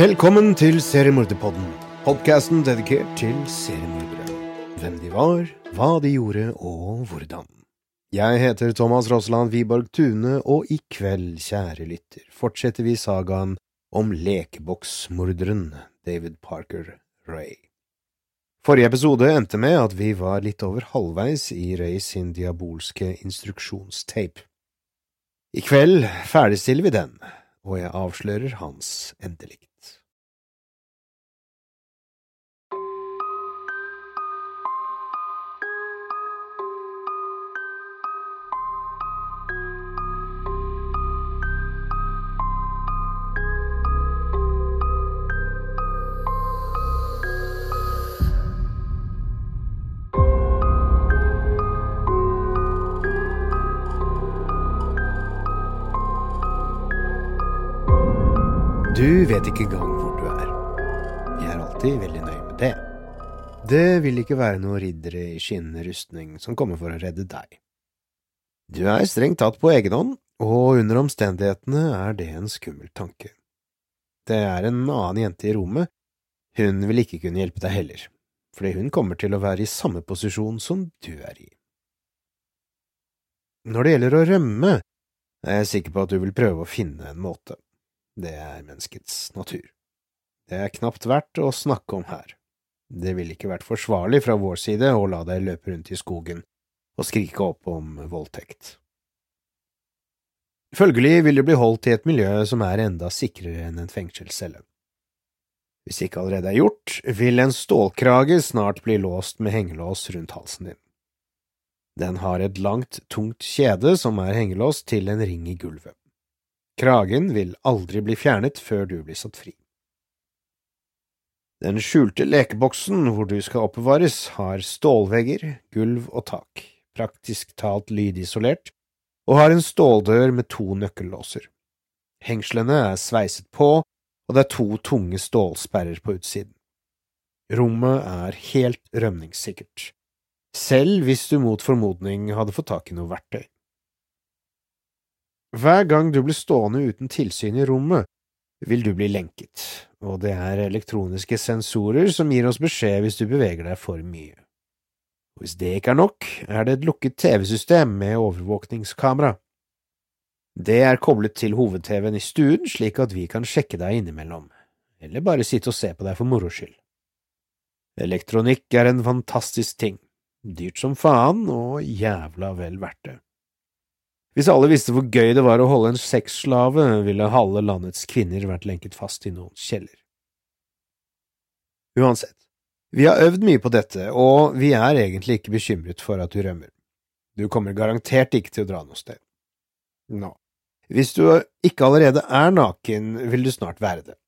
Velkommen til Seriemorderpodden, podkasten dedikert til seriemordere. Hvem de var, hva de gjorde og hvordan. Jeg heter Thomas Rosland Wiborg Tune, og i kveld, kjære lytter, fortsetter vi sagaen om lekeboksmorderen David Parker Ray. Forrige episode endte med at vi var litt over halvveis i Ray sin diabolske instruksjonstape. I kveld ferdigstiller vi den, og jeg avslører hans endelikt. Du vet ikke engang hvor du er. Jeg er alltid veldig nøye med det. Det vil ikke være noen riddere i skinnende rustning som kommer for å redde deg. Du er strengt tatt på egen hånd, og under omstendighetene er det en skummel tanke. Det er en annen jente i rommet, hun vil ikke kunne hjelpe deg heller, fordi hun kommer til å være i samme posisjon som du er i. Når det gjelder å rømme, er jeg sikker på at du vil prøve å finne en måte. Det er menneskets natur. Det er knapt verdt å snakke om her. Det ville ikke vært forsvarlig fra vår side å la deg løpe rundt i skogen og skrike opp om voldtekt. Følgelig vil du bli holdt i et miljø som er enda sikrere enn en fengselscelle. Hvis ikke allerede er gjort, vil en stålkrage snart bli låst med hengelås rundt halsen din. Den har et langt, tungt kjede som er hengelås til en ring i gulvet. Kragen vil aldri bli fjernet før du blir satt fri. Den skjulte lekeboksen hvor du skal oppbevares, har stålvegger, gulv og tak, praktisk talt lydisolert, og har en ståldør med to nøkkellåser. Hengslene er sveiset på, og det er to tunge stålsperrer på utsiden. Rommet er helt rømningssikkert, selv hvis du mot formodning hadde fått tak i noe verktøy. Hver gang du blir stående uten tilsyn i rommet, vil du bli lenket, og det er elektroniske sensorer som gir oss beskjed hvis du beveger deg for mye. Hvis det ikke er nok, er det et lukket TV-system med overvåkningskamera. Det er koblet til hoved-TV-en i stuen slik at vi kan sjekke deg innimellom, eller bare sitte og se på deg for moro skyld. Elektronikk er en fantastisk ting, dyrt som faen og jævla vel verdt det. Hvis alle visste hvor gøy det var å holde en sexslave, ville halve landets kvinner vært lenket fast i noen kjeller. Uansett, vi har øvd mye på dette, og vi er egentlig ikke bekymret for at du rømmer. Du kommer garantert ikke til å dra noe sted. Nå, hvis du ikke allerede er naken, vil du snart være det.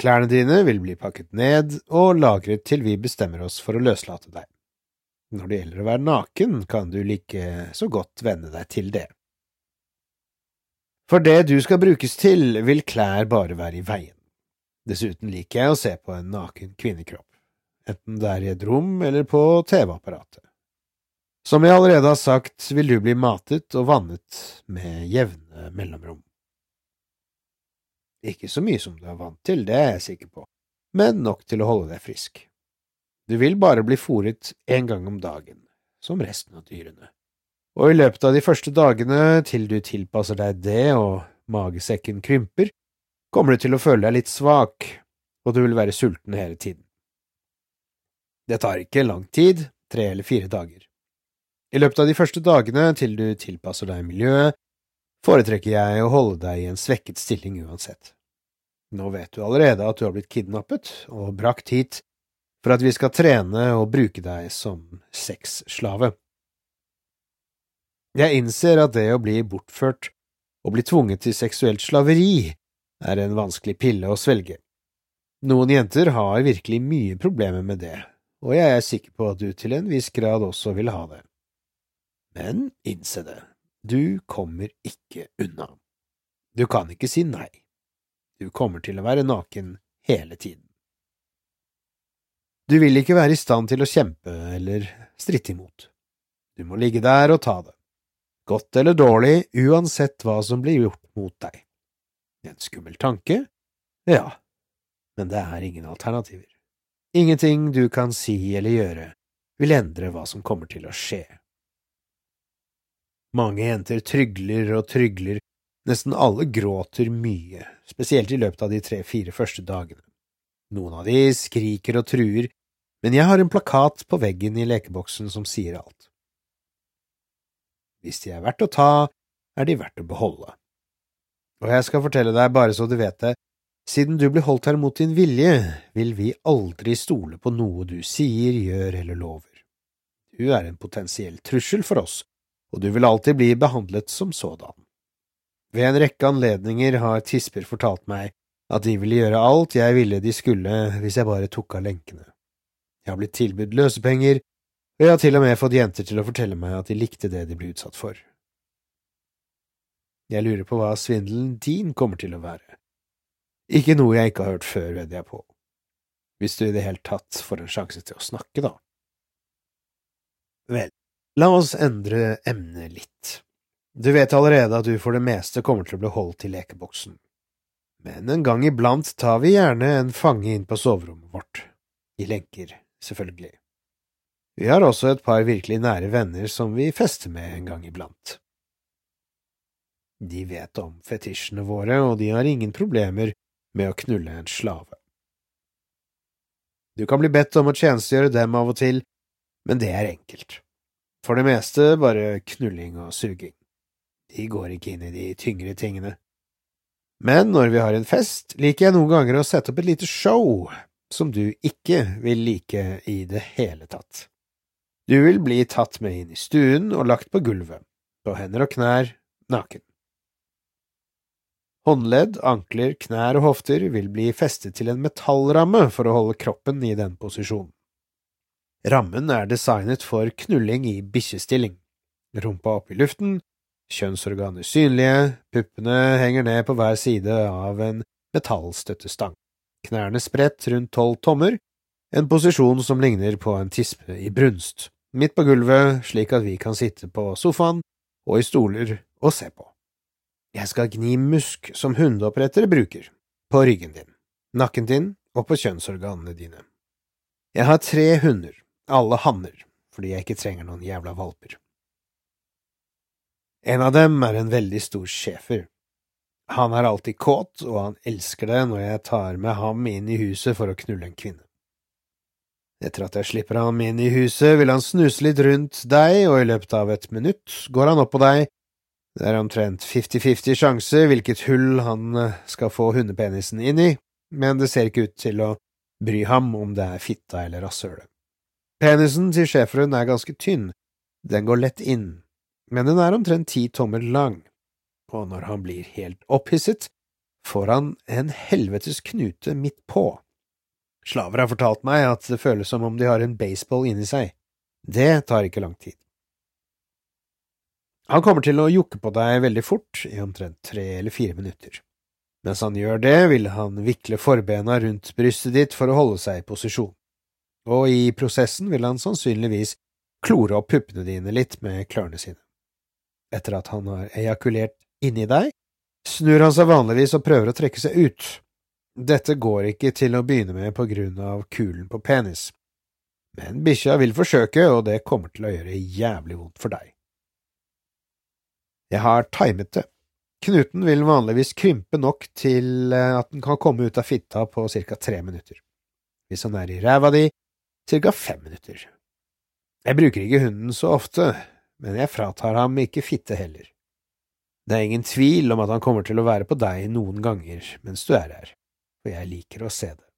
Klærne dine vil bli pakket ned og lagret til vi bestemmer oss for å løslate deg. Når det gjelder å være naken, kan du like så godt venne deg til det. For det du skal brukes til, vil klær bare være i veien. Dessuten liker jeg å se på en naken kvinnekropp, enten det er i et rom eller på TV-apparatet. Som jeg allerede har sagt, vil du bli matet og vannet med jevne mellomrom. Ikke så mye som du er vant til, det er jeg sikker på, men nok til å holde deg frisk. Du vil bare bli fòret en gang om dagen, som resten av dyrene og i løpet av de første dagene til du tilpasser deg det og magesekken krymper, kommer du til å føle deg litt svak, og du vil være sulten hele tiden. Det tar ikke lang tid, tre eller fire dager. I løpet av de første dagene til du tilpasser deg miljøet, foretrekker jeg å holde deg i en svekket stilling uansett. Nå vet du allerede at du har blitt kidnappet og brakt hit for at vi skal trene og bruke deg som sexslave. Jeg innser at det å bli bortført og bli tvunget til seksuelt slaveri er en vanskelig pille å svelge. Noen jenter har virkelig mye problemer med det, og jeg er sikker på at du til en viss grad også vil ha det. Men innse det, du kommer ikke unna. Du kan ikke si nei. Du kommer til å være naken hele tiden. Du vil ikke være i stand til å kjempe eller stritte imot. Du må ligge der og ta det. Godt eller dårlig, uansett hva som blir gjort mot deg. En skummel tanke? Ja, men det er ingen alternativer. Ingenting du kan si eller gjøre vil endre hva som kommer til å skje. Mange jenter trygler og trygler, nesten alle gråter mye, spesielt i løpet av de tre–fire første dagene. Noen av de skriker og truer, men jeg har en plakat på veggen i lekeboksen som sier alt. Hvis de er verdt å ta, er de verdt å beholde. Og jeg skal fortelle deg, bare så du vet det, siden du blir holdt her mot din vilje, vil vi aldri stole på noe du sier, gjør eller lover. Du er en potensiell trussel for oss, og du vil alltid bli behandlet som sådan. Ved en rekke anledninger har tisper fortalt meg at de ville gjøre alt jeg ville de skulle hvis jeg bare tok av lenkene. Jeg har blitt tilbudt løsepenger, og jeg har til og med fått jenter til å fortelle meg at de likte det de ble utsatt for. Jeg lurer på hva svindelen din kommer til å være. Ikke noe jeg ikke har hørt før, vedder jeg på. Hvis du i det hele tatt får en sjanse til å snakke, da. Vel, La oss endre emnet litt. Du vet allerede at du for det meste kommer til å bli holdt i lekeboksen, men en gang iblant tar vi gjerne en fange inn på soverommet vårt, i lenker, selvfølgelig. Vi har også et par virkelig nære venner som vi fester med en gang iblant. De vet om fetisjene våre, og de har ingen problemer med å knulle en slave. Du kan bli bedt om å tjenestegjøre dem av og til, men det er enkelt. For det meste bare knulling og suging. De går ikke inn i de tyngre tingene. Men når vi har en fest, liker jeg noen ganger å sette opp et lite show som du ikke vil like i det hele tatt. Du vil bli tatt med inn i stuen og lagt på gulvet, på hender og knær, naken. Håndledd, ankler, knær og hofter vil bli festet til en metallramme for å holde kroppen i den posisjonen. Rammen er designet for knulling i bikkjestilling. Rumpa opp i luften, kjønnsorganer synlige, puppene henger ned på hver side av en metallstøttestang, knærne spredt rundt tolv tommer, en posisjon som ligner på en tispe i brunst, midt på gulvet slik at vi kan sitte på sofaen og i stoler og se på. Jeg skal gni musk som hundeopprettere bruker, på ryggen din, nakken din og på kjønnsorganene dine. Jeg har tre hunder, alle hanner, fordi jeg ikke trenger noen jævla valper. En av dem er en veldig stor schæfer. Han er alltid kåt, og han elsker det når jeg tar med ham inn i huset for å knulle en kvinne. Etter at jeg slipper ham inn i huset, vil han snuse litt rundt deg, og i løpet av et minutt går han opp på deg. Det er omtrent fifty-fifty sjanse hvilket hull han eh, skal få hundepenisen inn i, men det ser ikke ut til å bry ham om det er fitta eller rasshølet. Penisen til schæferen er ganske tynn, den går lett inn, men den er omtrent ti tommer lang, og når han blir helt opphisset, får han en helvetes knute midt på. Slaver har fortalt meg at det føles som om de har en baseball inni seg. Det tar ikke lang tid. Han kommer til å jokke på deg veldig fort, i omtrent tre eller fire minutter. Mens han gjør det, vil han vikle forbena rundt brystet ditt for å holde seg i posisjon og i prosessen vil han sannsynligvis klore opp puppene dine litt med klørne sine. Etter at han har ejakulert inni deg, snur han seg vanligvis og prøver å trekke seg ut. Dette går ikke til å begynne med på grunn av kulen på penis, men bikkja vil forsøke, og det kommer til å gjøre jævlig vondt for deg. Jeg har timet det. Knuten vil vanligvis krympe nok til eh, at den kan komme ut av fitta på ca. tre minutter. Hvis han er i ræva di, ca. fem minutter. Jeg bruker ikke hunden så ofte, men jeg fratar ham ikke fitte heller. Det er ingen tvil om at han kommer til å være på deg noen ganger mens du er her, for jeg liker å se det.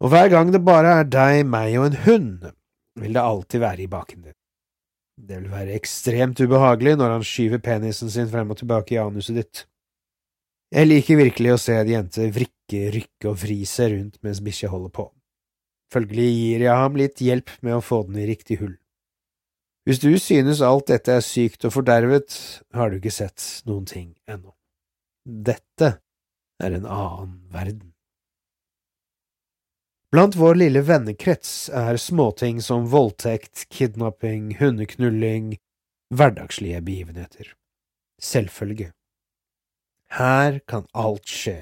Og hver gang det bare er deg, meg og en hund, vil det alltid være i baken din. Det vil være ekstremt ubehagelig når han skyver penisen sin frem og tilbake i anuset ditt. Jeg liker virkelig å se en jente vrikke, rykke og vri seg rundt mens bikkja holder på. Følgelig gir jeg ham litt hjelp med å få den i riktig hull. Hvis du synes alt dette er sykt og fordervet, har du ikke sett noen ting ennå. Dette er en annen verden. Blant vår lille vennekrets er småting som voldtekt, kidnapping, hundeknulling, hverdagslige begivenheter. Selvfølge. Her kan alt skje,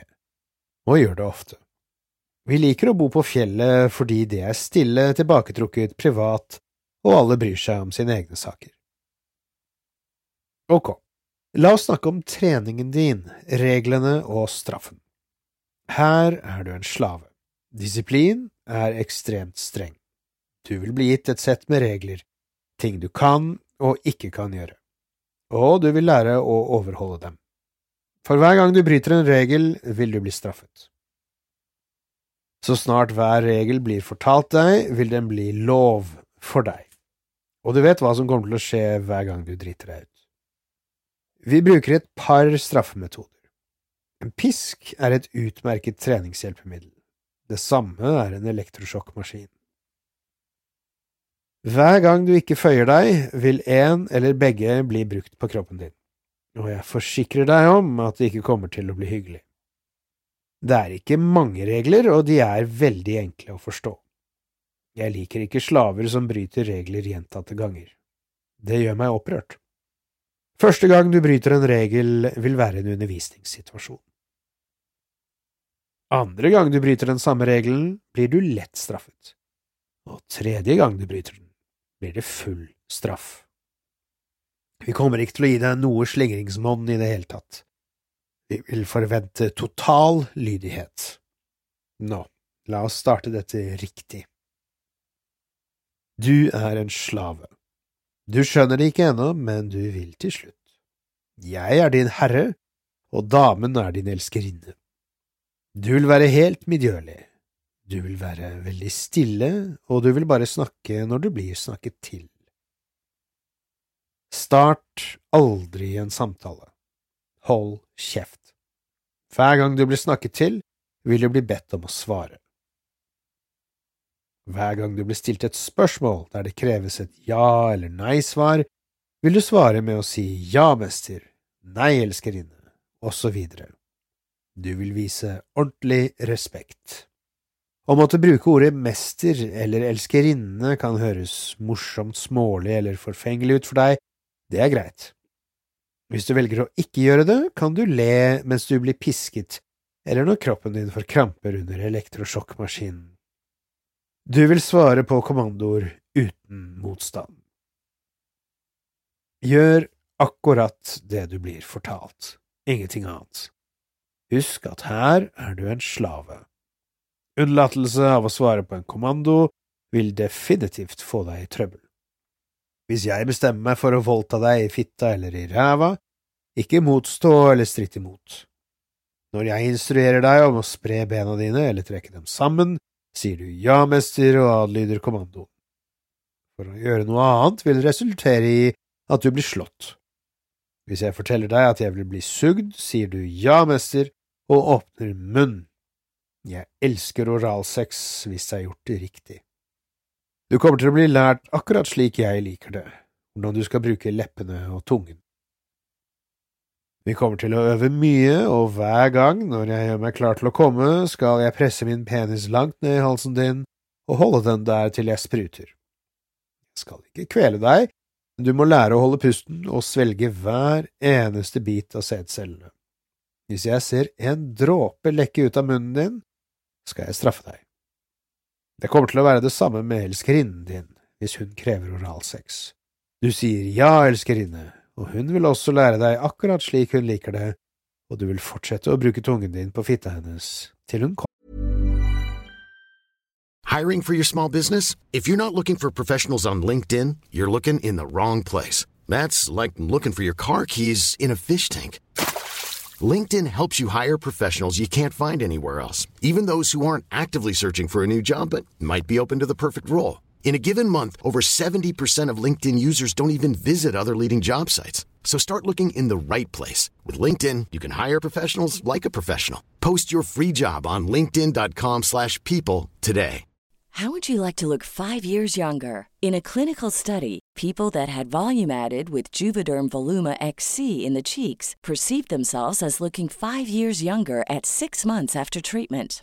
og gjør det ofte. Vi liker å bo på fjellet fordi det er stille, tilbaketrukket, privat, og alle bryr seg om sine egne saker. Ok, la oss snakke om treningen din, reglene og straffen. Her er du en slave. Disiplin er ekstremt streng. Du vil bli gitt et sett med regler, ting du kan og ikke kan gjøre, og du vil lære å overholde dem. For hver gang du bryter en regel, vil du bli straffet. Så snart hver regel blir fortalt deg, vil den bli lov for deg, og du vet hva som kommer til å skje hver gang du driter deg ut. Vi bruker et par straffemetoder. En pisk er et utmerket treningshjelpemiddel. Det samme er en elektrosjokkmaskin. Hver gang du ikke føyer deg, vil en eller begge bli brukt på kroppen din, og jeg forsikrer deg om at det ikke kommer til å bli hyggelig. Det er ikke mange regler, og de er veldig enkle å forstå. Jeg liker ikke slaver som bryter regler gjentatte ganger. Det gjør meg opprørt. Første gang du bryter en regel, vil være en undervisningssituasjon. Andre gang du bryter den samme regelen, blir du lett straffet. Og tredje gang du bryter den, blir det full straff. Vi kommer ikke til å gi deg noe slingringsmonn i det hele tatt. Vi vil forvente total lydighet. Nå, la oss starte dette riktig. Du er en slave. Du skjønner det ikke ennå, men du vil til slutt. Jeg er din herre, og damen er din elskerinne. Du vil være helt midjørlig. Du vil være veldig stille, og du vil bare snakke når du blir snakket til. Start aldri en samtale. Hold kjeft. Hver gang du blir snakket til, vil du bli bedt om å svare. Hver gang du blir stilt et spørsmål der det kreves et ja- eller nei-svar, vil du svare med å si ja, mester, nei, elskerinne, osv. Du vil vise ordentlig respekt. Å måtte bruke ordet mester eller elskerinne kan høres morsomt smålig eller forfengelig ut for deg, det er greit. Hvis du velger å ikke gjøre det, kan du le mens du blir pisket, eller når kroppen din får kramper under elektrosjokkmaskinen. Du vil svare på kommandoer uten motstand. Gjør akkurat det du blir fortalt, ingenting annet. Husk at her er du en slave. Unnlatelse av å svare på en kommando vil definitivt få deg i trøbbel. Hvis jeg bestemmer meg for å voldta deg i fitta eller i ræva, ikke motstå eller stritt imot. Når jeg instruerer deg om å spre bena dine eller trekke dem sammen, sier du ja, mester, og adlyder kommandoen. For å gjøre noe annet vil resultere i at du blir slått. Hvis jeg forteller deg at jeg vil bli sugd, sier du ja, mester, og åpner munn. Jeg elsker oralsex hvis det er gjort det riktig. Du kommer til å bli lært akkurat slik jeg liker det, hvordan du skal bruke leppene og tungen. Vi kommer til å øve mye, og hver gang når jeg gjør meg klar til å komme, skal jeg presse min penis langt ned i halsen din og holde den der til jeg spruter. Jeg skal ikke kvele deg, men du må lære å holde pusten og svelge hver eneste bit av sædcellene. Hvis jeg ser en dråpe lekke ut av munnen din, skal jeg straffe deg. Det kommer til å være det samme med elskerinnen din hvis hun krever oralsex. Du sier ja, elskerinne, og hun vil også lære deg akkurat slik hun liker det, og du vil fortsette å bruke tungen din på fitta hennes til hun kommer. Hiring for your small business? If you're not looking for professionals on LinkedIn, you're looking in the wrong place. That's like looking for your car keys in a fish tank. LinkedIn helps you hire professionals you can't find anywhere else, even those who aren't actively searching for a new job but might be open to the perfect role. In a given month, over 70% of LinkedIn users don't even visit other leading job sites. So start looking in the right place. With LinkedIn, you can hire professionals like a professional. Post your free job on linkedin.com slash people today. How would you like to look five years younger? In a clinical study, people that had volume added with Juvederm Voluma XC in the cheeks perceived themselves as looking five years younger at six months after treatment.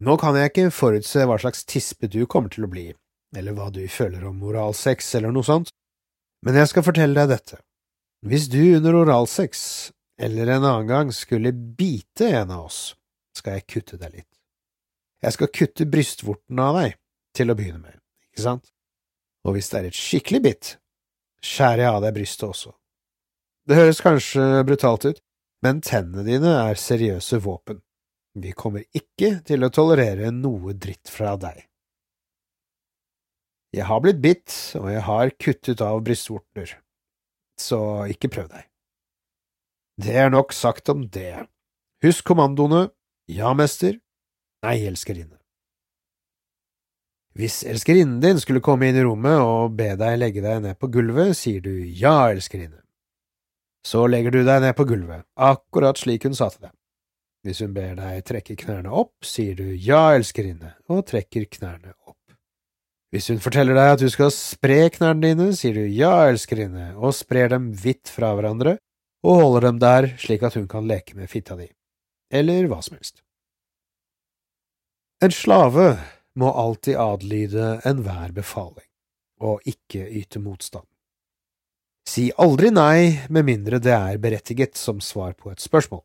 Nå kan jeg ikke forutse hva slags tispe du kommer til å bli, eller hva du føler om oralsex eller noe sånt, men jeg skal fortelle deg dette. Hvis du under oralsex, eller en annen gang, skulle bite en av oss, skal jeg kutte deg litt. Jeg skal kutte brystvorten av deg, til å begynne med, ikke sant? Og hvis det er et skikkelig bitt, skjærer jeg av deg brystet også. Det høres kanskje brutalt ut, men tennene dine er seriøse våpen. Vi kommer ikke til å tolerere noe dritt fra deg. Jeg har blitt bitt, og jeg har kuttet av brystvorter, så ikke prøv deg. Det er nok sagt om det. Husk kommandoene ja, mester, nei, elskerinne. Hvis elskerinnen din skulle komme inn i rommet og be deg legge deg ned på gulvet, sier du ja, elskerinne. Så legger du deg ned på gulvet, akkurat slik hun sa til deg. Hvis hun ber deg trekke knærne opp, sier du ja, elskerinne, og trekker knærne opp. Hvis hun forteller deg at du skal spre knærne dine, sier du ja, elskerinne, og sprer dem vidt fra hverandre, og holder dem der slik at hun kan leke med fitta di, eller hva som helst. En slave må alltid adlyde enhver befaling, og ikke yte motstand. Si aldri nei med mindre det er berettiget som svar på et spørsmål.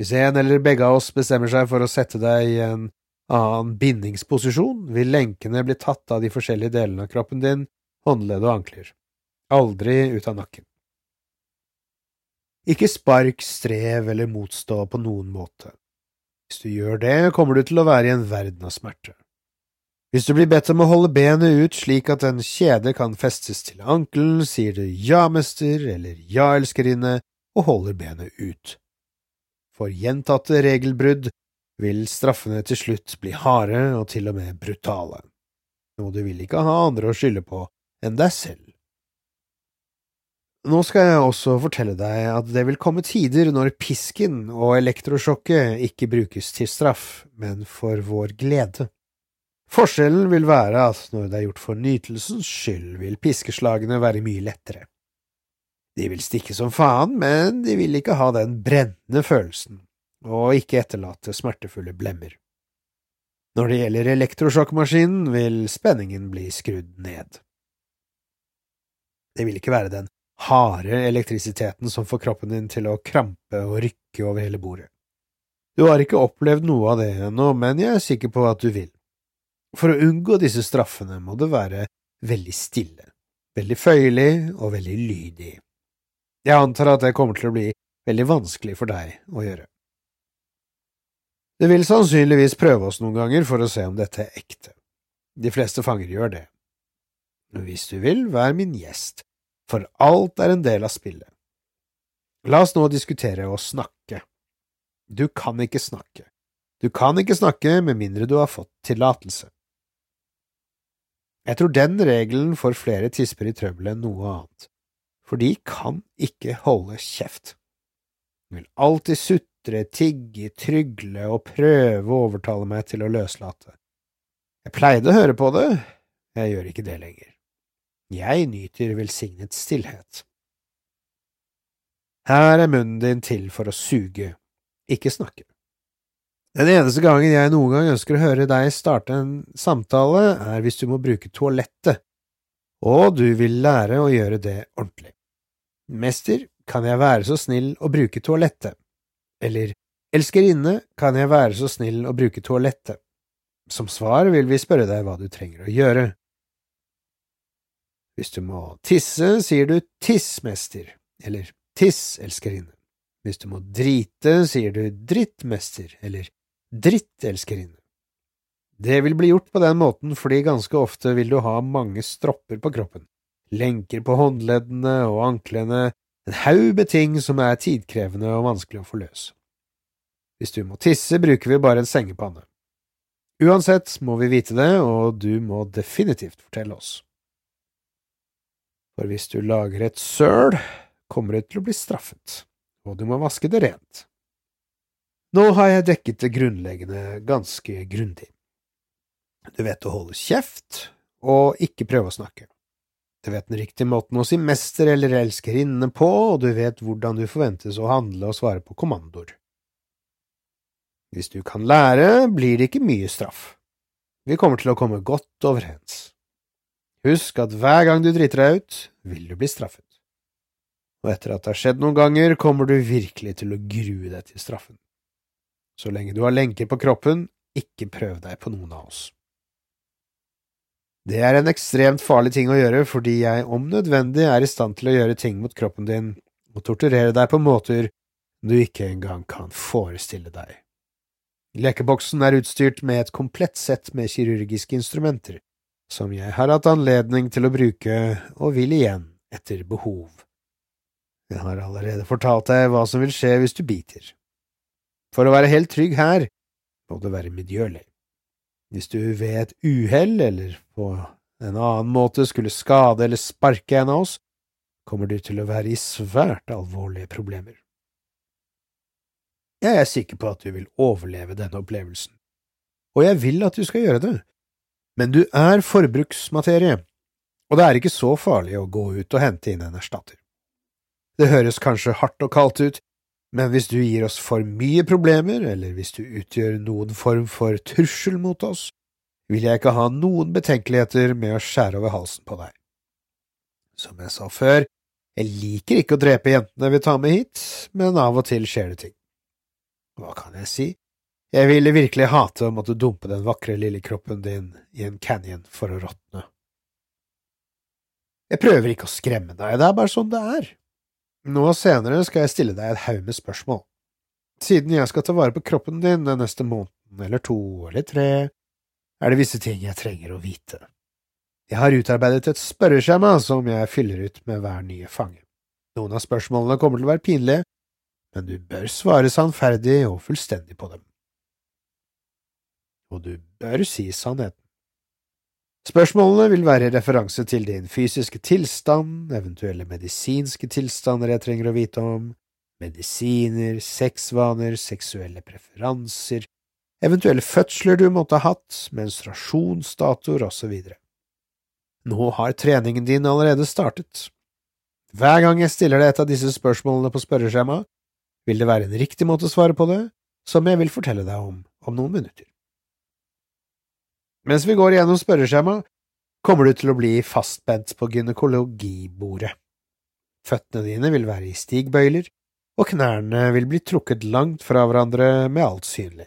Hvis en eller begge av oss bestemmer seg for å sette deg i en annen bindingsposisjon, vil lenkene bli tatt av de forskjellige delene av kroppen din, håndledd og ankler. Aldri ut av nakken. Ikke spark, strev eller motstå på noen måte. Hvis du gjør det, kommer du til å være i en verden av smerte. Hvis du blir bedt om å holde benet ut slik at en kjede kan festes til ankelen, sier du ja, mester eller ja, elskerinne, og holder benet ut. For gjentatte regelbrudd vil straffene til slutt bli harde og til og med brutale, noe du vil ikke ha andre å skylde på enn deg selv. Nå skal jeg også fortelle deg at det vil komme tider når pisken og elektrosjokket ikke brukes til straff, men for vår glede. Forskjellen vil være at når det er gjort for nytelsens skyld, vil piskeslagene være mye lettere. De vil stikke som faen, men de vil ikke ha den brennende følelsen, og ikke etterlate smertefulle blemmer. Når det gjelder elektrosjokkmaskinen, vil spenningen bli skrudd ned. Det vil ikke være den harde elektrisiteten som får kroppen din til å krampe og rykke over hele bordet. Du har ikke opplevd noe av det ennå, men jeg er sikker på at du vil. For å unngå disse straffene må du være veldig stille, veldig føyelig og veldig lydig. Jeg antar at det kommer til å bli veldig vanskelig for deg å gjøre. Det vil sannsynligvis prøve oss noen ganger for å se om dette er ekte. De fleste fanger gjør det. Hvis du vil, vær min gjest, for alt er en del av spillet. La oss nå diskutere og snakke. Du kan ikke snakke. Du kan ikke snakke med mindre du har fått tillatelse. Jeg tror den regelen får flere tisper i trøbbel enn noe annet for de kan ikke holde kjeft. Hun vil alltid sutre, tigge, trygle og prøve å overtale meg til å løslate. Jeg pleide å høre på det, jeg gjør ikke det lenger. Jeg nyter velsignet stillhet. Her er munnen din til for å suge, ikke snakke. Den eneste gangen jeg noen gang ønsker å høre deg starte en samtale, er hvis du må bruke toalettet, og du vil lære å gjøre det ordentlig. Mester, kan jeg være så snill å bruke toalettet? Eller Elskerinne, kan jeg være så snill å bruke toalettet? Som svar vil vi spørre deg hva du trenger å gjøre. Hvis du må tisse, sier du tiss, mester, eller tiss, elskerinne. Hvis du må drite, sier du drittmester, eller drittelskerinne. Det vil bli gjort på den måten fordi ganske ofte vil du ha mange stropper på kroppen, lenker på håndleddene og anklene, en haug med ting som er tidkrevende og vanskelig å få løs. Hvis du må tisse, bruker vi bare en sengepanne. Uansett må vi vite det, og du må definitivt fortelle oss. For hvis du lager et søl, kommer du til å bli straffet, og du må vaske det rent. Nå har jeg dekket det grunnleggende ganske grundig. Du vet å holde kjeft og ikke prøve å snakke. Du vet den riktige måten å si mester eller elskerinne på, og du vet hvordan du forventes å handle og svare på kommandoer. Hvis du kan lære, blir det ikke mye straff. Vi kommer til å komme godt overens. Husk at hver gang du driter deg ut, vil du bli straffet. Og etter at det har skjedd noen ganger, kommer du virkelig til å grue deg til straffen. Så lenge du har lenker på kroppen, ikke prøv deg på noen av oss. Det er en ekstremt farlig ting å gjøre fordi jeg om nødvendig er i stand til å gjøre ting mot kroppen din og torturere deg på måter du ikke engang kan forestille deg. Lekeboksen er utstyrt med et komplett sett med kirurgiske instrumenter, som jeg har hatt anledning til å bruke og vil igjen etter behov. Jeg har allerede fortalt deg hva som vil skje hvis du biter. For å være helt trygg her må du være medgjørlig. Hvis du ved et uhell eller på en annen måte skulle skade eller sparke en av oss, kommer du til å være i svært alvorlige problemer. Jeg er sikker på at du vil overleve denne opplevelsen, og jeg vil at du skal gjøre det, men du er forbruksmaterie, og det er ikke så farlig å gå ut og hente inn en erstatter. Det høres kanskje hardt og kaldt ut, men hvis du gir oss for mye problemer, eller hvis du utgjør noen form for trussel mot oss, vil jeg ikke ha noen betenkeligheter med å skjære over halsen på deg. Som jeg sa før, jeg liker ikke å drepe jentene vi tar med hit, men av og til skjer det ting. Hva kan jeg si? Jeg ville virkelig hate å måtte dumpe den vakre lille kroppen din i en canyon for å råtne. Jeg prøver ikke å skremme deg, det er bare sånn det er. Nå senere skal jeg stille deg et haug med spørsmål. Siden jeg skal ta vare på kroppen din den neste måneden eller to eller tre, er det visse ting jeg trenger å vite. Jeg har utarbeidet et spørreskjema som jeg fyller ut med hver nye fange. Noen av spørsmålene kommer til å være pinlige, men du bør svare sannferdig og fullstendig på dem. Og du bør si sannheten. Spørsmålene vil være referanse til din fysiske tilstand, eventuelle medisinske tilstander jeg trenger å vite om, medisiner, sexvaner, seksuelle preferanser, eventuelle fødsler du måtte ha hatt, menstruasjonsdatoer osv. Nå har treningen din allerede startet. Hver gang jeg stiller deg et av disse spørsmålene på spørreskjemaet, vil det være en riktig måte å svare på det, som jeg vil fortelle deg om om noen minutter. Mens vi går igjennom spørreskjemaet, kommer du til å bli fastbent på gynekologibordet. Føttene dine vil være i stigbøyler, og knærne vil bli trukket langt fra hverandre med alt synlig.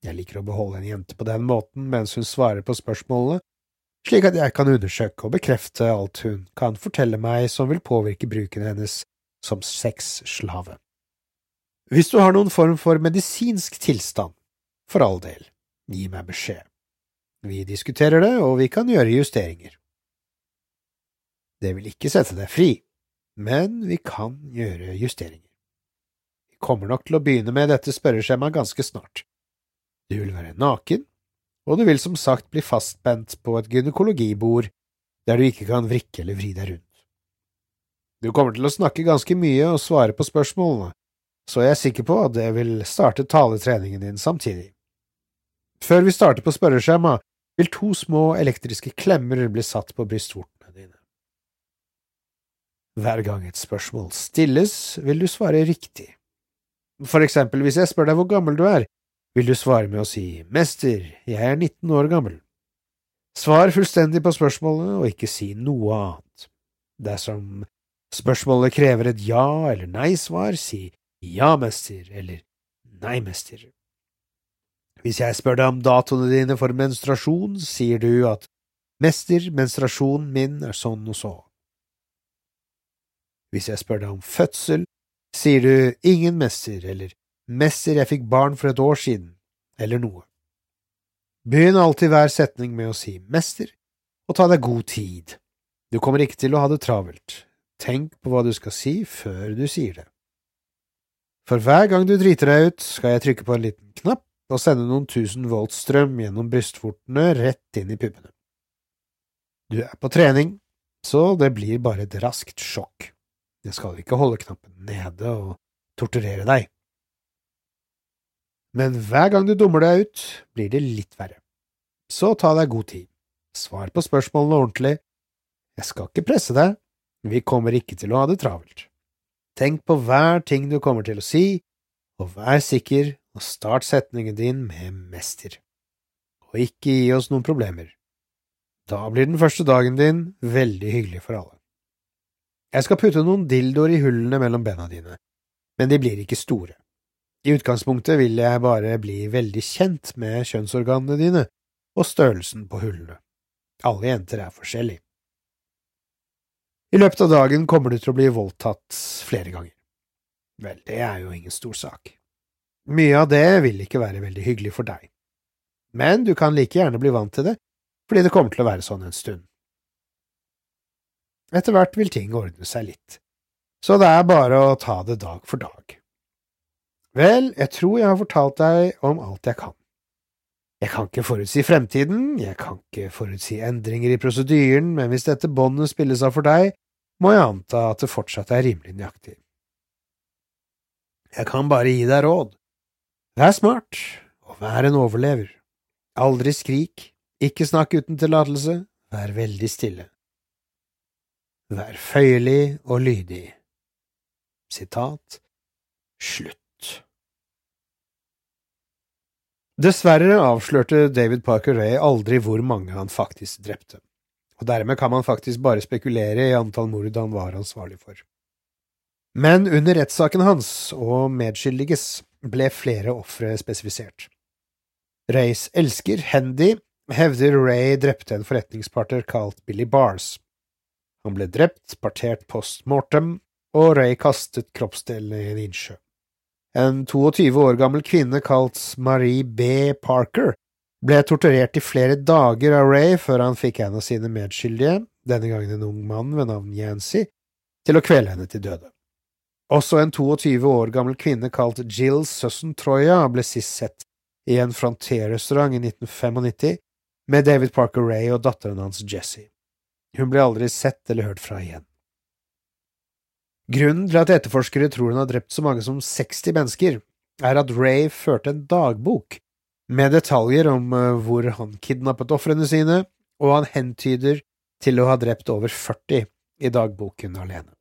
Jeg liker å beholde en jente på den måten mens hun svarer på spørsmålene, slik at jeg kan undersøke og bekrefte alt hun kan fortelle meg som vil påvirke bruken hennes som sexslave. Hvis du har noen form for medisinsk tilstand, for all del, gi meg beskjed. Vi diskuterer det, og vi kan gjøre justeringer. Det vil ikke sette deg fri, men vi kan gjøre justeringer. Vi kommer nok til å begynne med dette spørreskjemaet ganske snart. Du vil være naken, og du vil som sagt bli fastspent på et gynekologibord der du ikke kan vrikke eller vri deg rundt. Du kommer til å snakke ganske mye og svare på spørsmålene, så jeg er sikker på at det vil starte taletreningen din samtidig. Før vi starter på spørreskjema, vil to små elektriske klemmer bli satt på brystvortene dine. Hver gang et spørsmål stilles, vil du svare riktig. For eksempel hvis jeg spør deg hvor gammel du er, vil du svare med å si Mester, jeg er 19 år gammel. Svar fullstendig på spørsmålet og ikke si noe annet. Dersom spørsmålet krever et ja eller nei-svar, si ja, mester eller nei, mester. Hvis jeg spør deg om datoene dine for menstruasjon, sier du at mester, menstruasjonen min er sånn og så. Hvis jeg spør deg om fødsel, sier du ingen mester eller mester, jeg fikk barn for et år siden, eller noe. Begynn alltid hver setning med å si mester, og ta deg god tid. Du kommer ikke til å ha det travelt. Tenk på hva du skal si før du sier det. For hver gang du driter deg ut, skal jeg trykke på en liten knapp og sende noen tusen volt strøm gjennom brystvortene rett inn i puppene. Du er på trening, så det blir bare et raskt sjokk. Jeg skal ikke holde knappen nede og torturere deg. Men hver gang du dummer deg ut, blir det litt verre. Så ta deg god tid. Svar på spørsmålene ordentlig. Jeg skal ikke presse deg, vi kommer ikke til å ha det travelt. Tenk på hver ting du kommer til å si, og vær sikker og start setningen din med mester. Og ikke gi oss noen problemer. Da blir den første dagen din veldig hyggelig for alle. Jeg skal putte noen dildoer i hullene mellom bena dine, men de blir ikke store. I utgangspunktet vil jeg bare bli veldig kjent med kjønnsorganene dine og størrelsen på hullene. Alle jenter er forskjellige. I løpet av dagen kommer du til å bli voldtatt flere ganger. Vel, det er jo ingen stor sak. Mye av det vil ikke være veldig hyggelig for deg, men du kan like gjerne bli vant til det, fordi det kommer til å være sånn en stund. Etter hvert vil ting ordne seg litt, så det er bare å ta det dag for dag. Vel, jeg tror jeg har fortalt deg om alt jeg kan. Jeg kan ikke forutsi fremtiden, jeg kan ikke forutsi endringer i prosedyren, men hvis dette båndet spilles av for deg, må jeg anta at det fortsatt er rimelig nøyaktig. Jeg kan bare gi deg råd. Vær smart, og vær en overlever. Aldri skrik, ikke snakk uten tillatelse, vær veldig stille. Vær føyelig og lydig. Sitat slutt. Dessverre avslørte David Parker Ray aldri hvor mange han faktisk drepte, og dermed kan man faktisk bare spekulere i antall mord han var ansvarlig for. Men under rettssaken hans og medskyldiges ble flere ofre spesifisert. Rays elsker, Hendy, hevder Ray drepte en forretningspartner kalt Billy Bars. Han ble drept, partert post mortem, og Ray kastet kroppsdelene i en innsjø. En 22 år gammel kvinne kalt Marie B. Parker ble torturert i flere dager av Ray før han fikk en av sine medskyldige, denne gangen en ung mann ved navn Yancy, til å kvele henne til døde. Også en 22 år gammel kvinne kalt Jill Sussen Troya ble sist sett i en Frontier-restaurant i 1995 med David Parker Ray og datteren hans Jessie. Hun ble aldri sett eller hørt fra igjen. Grunnen til at etterforskere tror han har drept så mange som 60 mennesker, er at Ray førte en dagbok med detaljer om eh, hvor han kidnappet ofrene sine, og han hentyder til å ha drept over 40 i dagboken alene.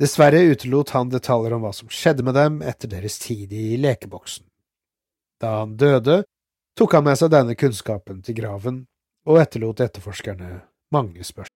Dessverre utelot han detaljer om hva som skjedde med dem etter deres tid i lekeboksen. Da han døde, tok han med seg denne kunnskapen til graven, og etterlot etterforskerne mange spørsmål.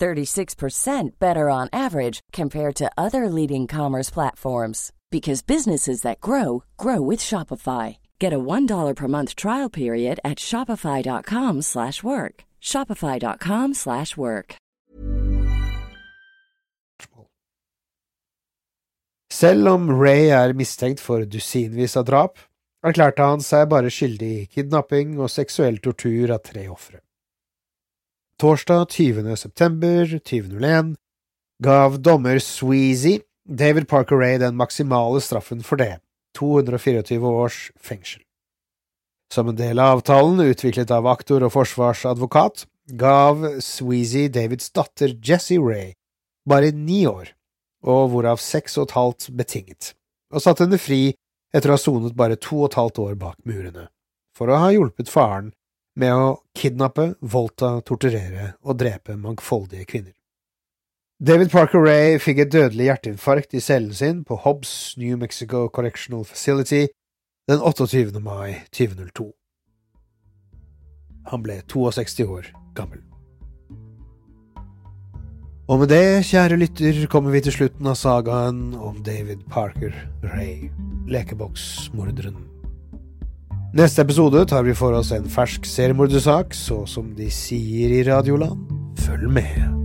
36% better on average compared to other leading commerce platforms because businesses that grow grow with Shopify. Get a $1 per month trial period at shopify.com/work. shopify.com/work. Selv om Ray er mistenkt for dusinvis av drap, erklærte han seg bare skyldig i kidnapping og seksuell tortur av tre ofre. Torsdag 20. september 2001 gav dommer Sweezy David Parker Ray den maksimale straffen for det, 224 års fengsel. Som en del av avtalen, utviklet av aktor og forsvarsadvokat, gav Sweezy Davids datter Jessie Ray bare ni år, og hvorav seks og et halvt betinget, og satte henne fri etter å ha sonet bare to og et halvt år bak murene, for å ha hjulpet faren med å kidnappe, voldta, torturere og drepe mangfoldige kvinner. David Parker Ray fikk et dødelig hjerteinfarkt i cellen sin på Hobbs New Mexico Correctional Facility den 28. mai 2002. Han ble 62 år gammel. Og med det, kjære lytter, kommer vi til slutten av sagaen om David Parker Ray, lekeboksmorderen. Neste episode tar vi for oss en fersk seriemordersak, så som de sier i Radioland. Følg med.